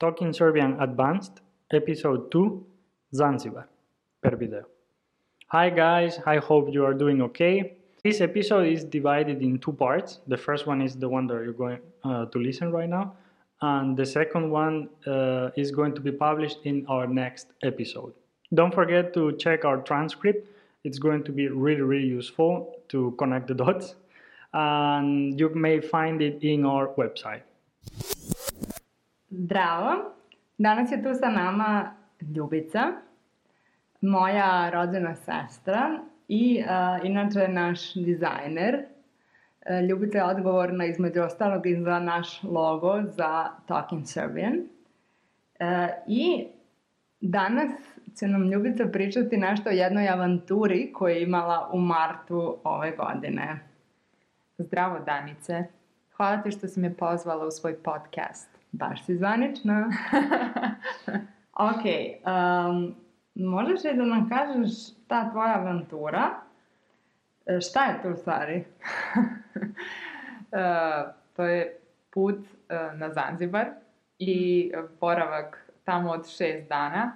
Talking Serbian Advanced, Episode 2, Zanzibar, per video. Hi guys, I hope you are doing okay. This episode is divided in two parts. The first one is the one that you're going uh, to listen right now, and the second one uh, is going to be published in our next episode. Don't forget to check our transcript. It's going to be really, really useful to connect the dots, and you may find it in our website. Zdravo, danas je tu sa nama Ljubica, moja rođena sestra i uh, inače naš dizajner. Uh, Ljubica je odgovorna između ostalog i za naš logo za Talking Serbian. Uh, I danas će nam Ljubica pričati nešto o jednoj avanturi koju je imala u martu ove godine. Zdravo Danice, hvala ti što si me pozvala u svoj podcast. Baš si zvanična. ok, um, možeš li da nam kažeš ta tvoja avantura? E, šta je to u stvari? uh, to je put uh, na Zanzibar i boravak tamo od šest dana.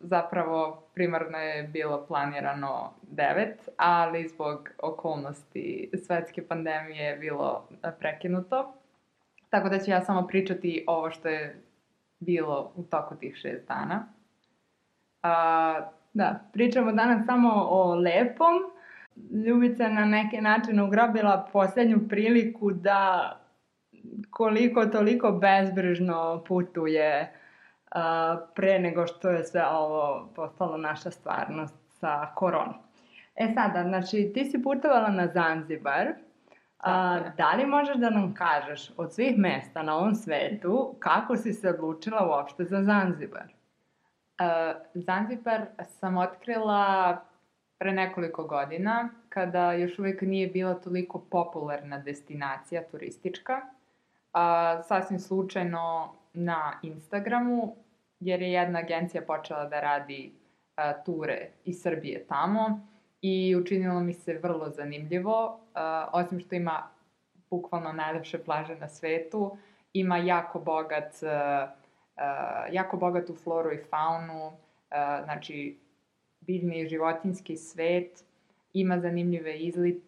Zapravo primarno je bilo planirano devet, ali zbog okolnosti svetske pandemije je bilo prekinuto. Tako da ću ja samo pričati ovo što je bilo u toku tih šest dana. A, da, pričamo danas samo o lepom. Ljubica na neki način ugrabila poslednju priliku da koliko toliko bezbrižno putuje a, pre nego što je sve ovo postalo naša stvarnost sa koronom. E sada, znači, ti si putovala na Zanzibar, A, da li možeš da nam kažeš od svih mesta na ovom svetu kako si se odlučila uopšte za Zanzibar? Uh, Zanzibar sam otkrila pre nekoliko godina, kada još uvek nije bila toliko popularna destinacija turistička. Uh, sasvim slučajno na Instagramu, jer je jedna agencija počela da radi uh, ture iz Srbije tamo i učinilo mi se vrlo zanimljivo, osim što ima bukvalno najlepše plaže na svetu, ima jako bogat, uh, jako bogatu floru i faunu, znači biljni i životinski svet, ima zanimljive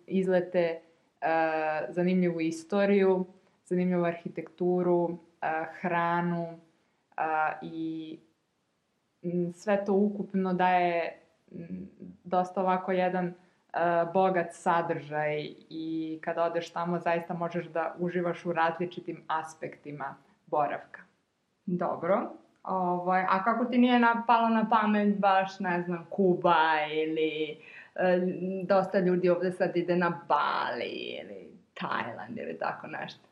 izlete, uh, zanimljivu istoriju, zanimljivu arhitekturu, hranu i sve to ukupno daje dosta ovako jedan uh, bogat sadržaj i kada odeš tamo zaista možeš da uživaš u različitim aspektima boravka. Dobro. Ovaj, a kako ti nije napalo na pamet baš, ne znam, Kuba ili e, dosta ljudi ovde sad ide na Bali ili Tajland ili tako nešto?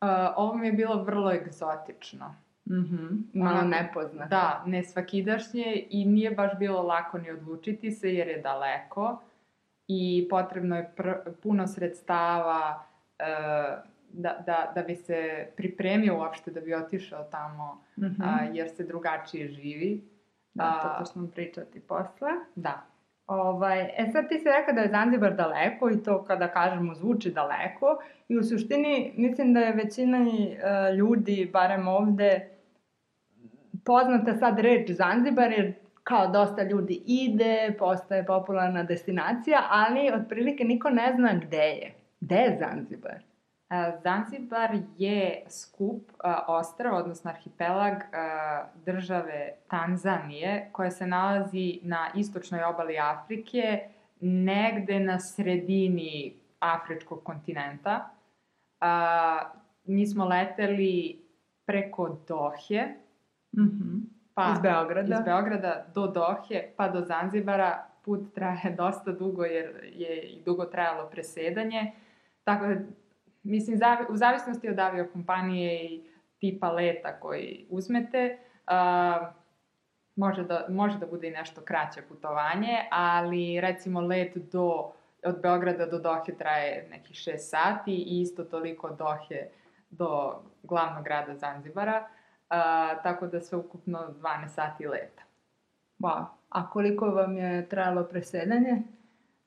Uh, ovo mi je bilo vrlo egzotično. Mm Malo Onako, nepoznato. Da, nesvakidašnje i nije baš bilo lako ni odlučiti se jer je daleko i potrebno je pr puno sredstava uh, da, da, da bi se pripremio uopšte da bi otišao tamo mm -hmm. uh, jer se drugačije živi. Da, to ćemo pričati posle. Da. Ovaj, e sad ti si rekao da je Zanzibar daleko i to kada kažemo zvuči daleko i u suštini mislim da je većina uh, ljudi, barem ovde, poznata sad reč Zanzibar jer kao dosta ljudi ide, postaje popularna destinacija, ali otprilike niko ne zna gde je. Gde je Zanzibar? Zanzibar je skup ostrava, odnosno arhipelag države Tanzanije, koja se nalazi na istočnoj obali Afrike, negde na sredini afričkog kontinenta. Mi smo leteli preko Dohe, -hmm. Pa, iz Beograda. Iz Beograda do Dohe, pa do Zanzibara. Put traje dosta dugo jer je i dugo trajalo presedanje. Tako da, mislim, u zavisnosti od aviokompanije i tipa leta koji uzmete, uh, može, da, može da bude i nešto kraće putovanje, ali recimo let do, od Beograda do Dohe traje nekih 6 sati i isto toliko Dohe do glavnog grada Zanzibara. A, tako da sve ukupno 12 sati leta. Wow. A koliko vam je trajalo presedanje?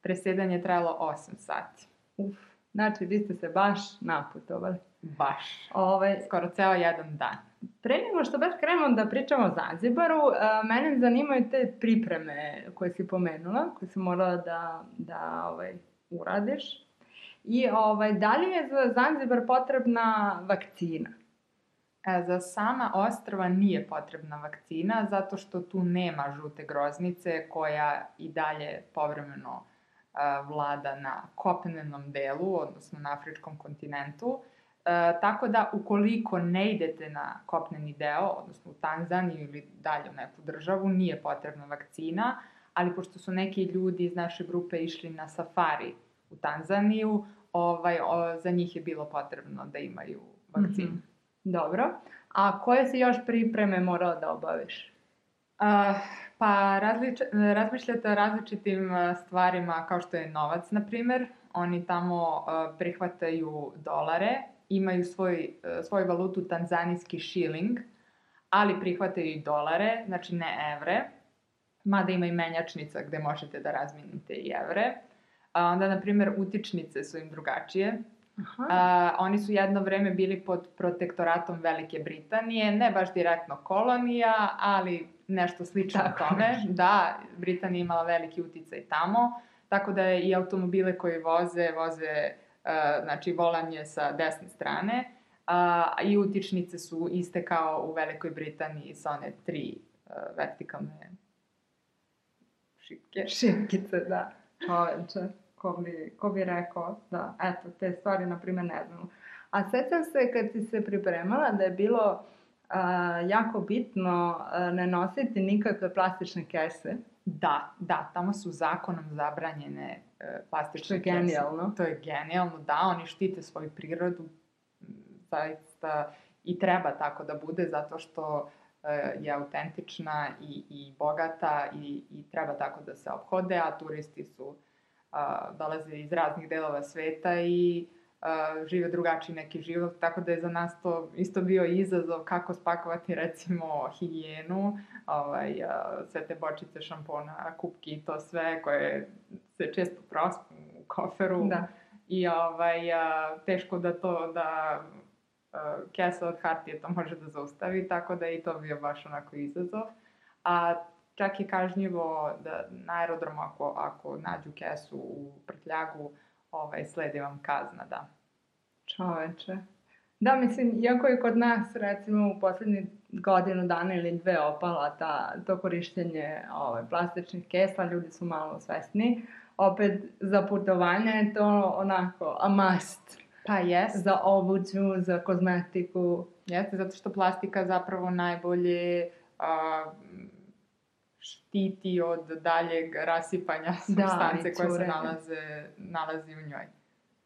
Presedanje je trajalo 8 sati. Uf, znači vi ste se baš naputovali. Baš. Ove... Skoro ceo jedan dan. pre nego što baš krenemo da pričamo o Zanzibaru, uh, mene zanimaju te pripreme koje si pomenula, koje si morala da, da ovaj, uradiš. I ovaj, da li je za Zanzibar potrebna vakcina? E, za sama ostrava nije potrebna vakcina zato što tu nema žute groznice koja i dalje povremeno e, vlada na kopnenom delu, odnosno na afričkom kontinentu. E, tako da ukoliko ne idete na kopneni deo, odnosno u Tanzaniju ili dalje u neku državu, nije potrebna vakcina, ali pošto su neki ljudi iz naše grupe išli na safari u Tanzaniju, ovaj, o, za njih je bilo potrebno da imaju vakcinu. Mm -hmm. Dobro. A koje si još pripreme morao da obaviš? Uh, pa različ, razmišljate o različitim stvarima kao što je novac, na primer. Oni tamo uh, prihvataju dolare, imaju svoj, uh, svoju valutu tanzanijski shilling, ali prihvataju i dolare, znači ne evre, mada ima i menjačnica gde možete da razminite i evre. A onda, na primer, utičnice su im drugačije. Aha. A, oni su jedno vreme bili pod protektoratom Velike Britanije, ne baš direktno kolonija, ali nešto slično Tako tome. Da, Britanija imala veliki uticaj tamo, tako da i automobile koje voze, voze uh, znači volanje sa desne strane, a, i utičnice su iste kao u Velikoj Britaniji sa one tri uh, vertikalne šipke. Šipkice, da. Čoveče ko bi, ko bi rekao da, eto, te stvari, na primjer, ne znamo. A sećam se kad si se pripremala da je bilo a, jako bitno a, ne nositi nikakve plastične kese. Da, da, tamo su zakonom zabranjene e, plastične kese. To je genijalno. To je genijalno, da, oni štite svoju prirodu, zaista i treba tako da bude, zato što e, je autentična i, i bogata i, i treba tako da se obhode, a turisti su a, dolaze iz raznih delova sveta i a, žive drugačiji neki život, tako da je za nas to isto bio izazov kako spakovati recimo higijenu, ovaj, a, sve te bočice šampona, kupki i to sve koje se često prospu u koferu. Da. I ovaj, a, teško da to, da a, kesa od hartije to može da zaustavi, tako da je i to bio baš onako izazov. A čak je kažnjivo da na aerodromu ako, ako nađu kesu u prtljagu, ovaj, sledi vam kazna, da. Čoveče. Da, mislim, iako je kod nas, recimo, u poslednji godinu dana ili dve opala ta, to korišćenje ovaj, plastičnih kesa, ljudi su malo svesni. Opet, za putovanje je to onako a must. Pa jes. Za obuću, za kozmetiku. Jeste, zato što plastika zapravo najbolje a, štiti od daljeg rasipanja substance da, koje se nalaze, nalazi u njoj.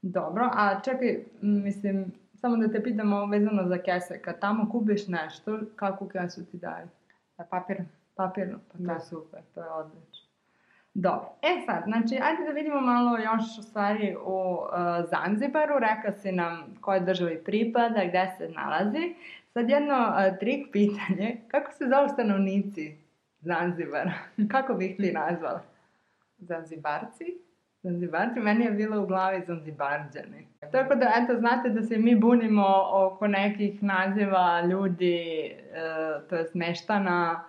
Dobro, a čekaj, mislim, samo da te pitamo vezano za kese, kad tamo kupiš nešto, kakvu kesu ti daju? Papir. Papirnu, pa to da. je super, to je odlično. Dobro, e sad, znači, ajde da vidimo malo još stvari u uh, Zanzibaru. Reka si nam koje državi pripada, gde se nalazi. Sad jedno uh, trik pitanje, kako se zove stanovnici Zanzibar. Kako bih ti nazvala? Zanzibarci? Zanzibarci, meni je bilo u glavi Zanzibarđani. Tako da, eto, znate da se mi bunimo oko nekih naziva ljudi, e, to je meštana,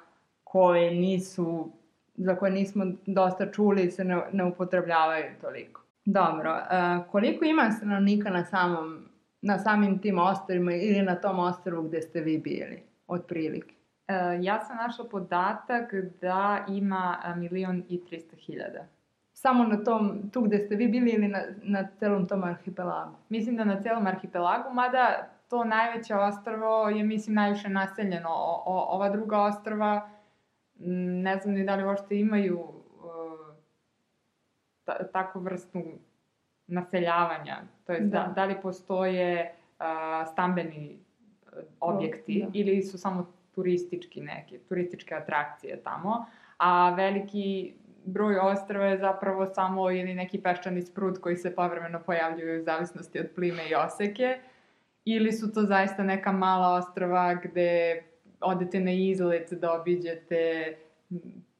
koji nisu, za koje nismo dosta čuli i se ne, ne upotrebljavaju toliko. Dobro, e, koliko ima stanovnika na samom, na samim tim ostrovima ili na tom ostrovu gde ste vi bili, otprilike? E, ja sam našla podatak da ima e, milion i 300 hiljada. Samo na tom, tu gde ste vi bili ili na, na celom tom arhipelagu? Mislim da na celom arhipelagu, mada to najveće ostrvo je, mislim, najviše naseljeno. O, o, ova druga ostrva, ne znam ni da li uopšte imaju uh, ta, takvu vrstu naseljavanja. To je da. da, da li postoje uh, stambeni objekti da. ili su samo turistički neke, turističke atrakcije tamo, a veliki broj ostrava je zapravo samo ili neki peščani sprut koji se povremeno pojavljuju u zavisnosti od plime i oseke, ili su to zaista neka mala ostrava gde odete na izlet da obiđete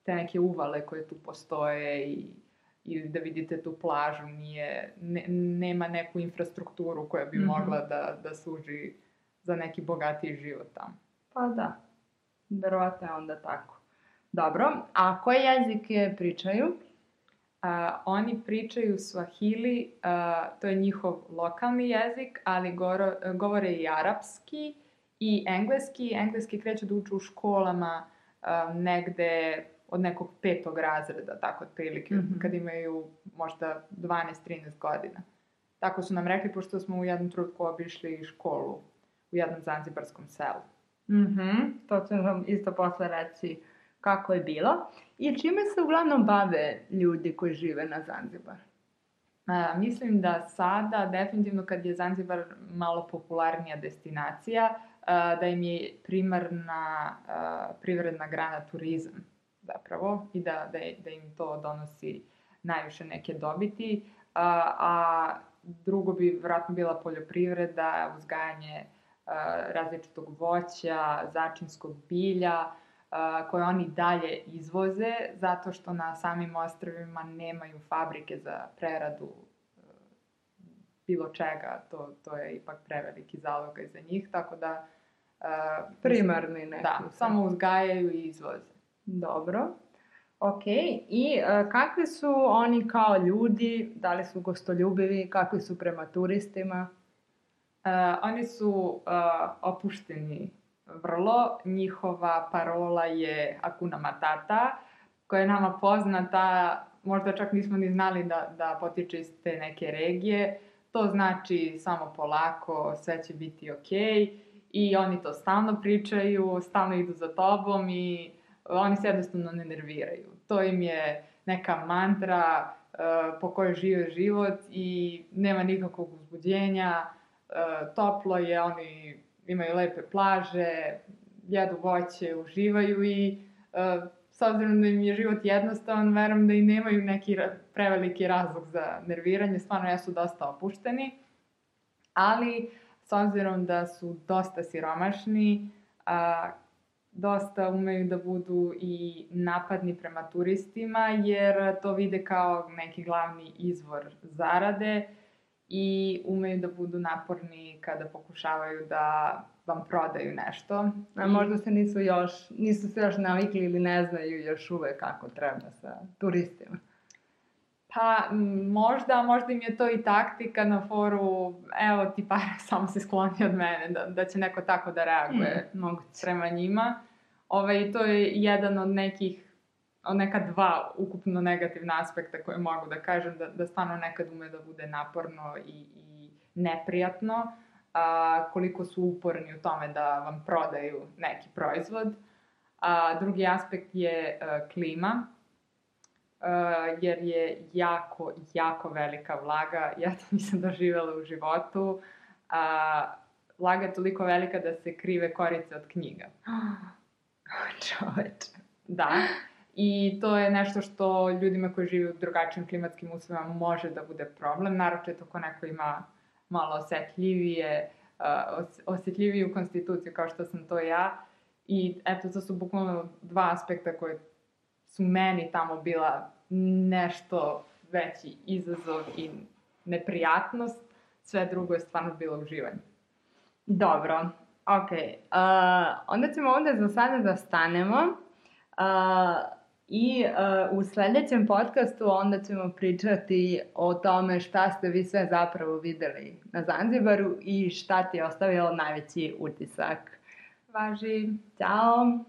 te neke uvale koje tu postoje i, i da vidite tu plažu, nije, ne, nema neku infrastrukturu koja bi mm -hmm. mogla da, da služi za neki bogatiji život tamo. Pa da, verovatno je onda tako. Dobro, a koje jezike pričaju? A, oni pričaju swahili, a, to je njihov lokalni jezik, ali goro, govore i arapski i engleski. Engleski kreću da uče u školama a, negde od nekog petog razreda, tako otprilike, mm. -hmm. kad imaju možda 12-13 godina. Tako su nam rekli, pošto smo u jednom trenutku obišli školu u jednom zanzibarskom selu. Mhm, to ću vam isto posle reći kako je bilo. I čime se uglavnom bave ljudi koji žive na Zanzibar? A, mislim da sada, definitivno kad je Zanzibar malo popularnija destinacija, a, da im je primarna a, privredna grana turizam zapravo i da, da, da im to donosi najviše neke dobiti, a, a drugo bi vratno bila poljoprivreda, uzgajanje različitog voća, začinskog bilja, koje oni dalje izvoze zato što na samim ostrvima nemaju fabrike za preradu bilo čega, to, to je ipak preveliki zalogaj za njih, tako da e, Primarni neki. da, samo uzgajaju i izvoze. Dobro. Ok, i e, kakvi su oni kao ljudi, da li su gostoljubivi, kakvi su prema turistima? Uh, oni su uh, opušteni vrlo. Njihova parola je Akuna Matata, koja je nama poznata, možda čak nismo ni znali da, da potiče iz te neke regije. To znači samo polako, sve će biti okej. I oni to stalno pričaju, stalno idu za tobom i oni se jednostavno ne nerviraju. To im je neka mantra uh, po kojoj žive život i nema nikakvog uzbuđenja toplo je, oni imaju lepe plaže, jedu voće, uživaju i e, s obzirom da im je život jednostavan, verujem da i nemaju neki preveliki razlog za nerviranje, stvarno jesu dosta opušteni, ali s obzirom da su dosta siromašni, a, dosta umeju da budu i napadni prema turistima, jer to vide kao neki glavni izvor zarade, i umeju da budu naporni kada pokušavaju da vam prodaju nešto. A možda se nisu još, nisu se još navikli ili ne znaju još uvek kako treba sa turistima. Pa možda, možda im je to i taktika na foru, evo ti para, samo se skloni od mene, da, da će neko tako da reaguje Mm, moguće. prema njima. Ovaj, to je jedan od nekih, neka dva ukupno negativna aspekta koje mogu da kažem, da, da stvarno nekad ume da bude naporno i, i neprijatno, a, koliko su uporni u tome da vam prodaju neki proizvod. A, drugi aspekt je a, klima, a, jer je jako, jako velika vlaga. Ja to nisam doživjela u životu. A, vlaga je toliko velika da se krive korice od knjiga. Čoveče. Da. I to je nešto što ljudima koji žive u drugačijim klimatskim uslovima može da bude problem, naročito ako neko ima malo osetljivije, uh, os- osetljiviju konstituciju kao što sam to ja. I eto, to su bukvalno dva aspekta koje su meni tamo bila nešto veći izazov i neprijatnost. Sve drugo je stvarno bilo uživanje. Dobro, ok. Uh, onda ćemo ovde za sada da stanemo. Uh, I uh, u sledećem podcastu onda ćemo pričati o tome šta ste vi sve zapravo videli na Zanzibaru i šta ti je ostavilo najveći utisak. Važi. Ćao!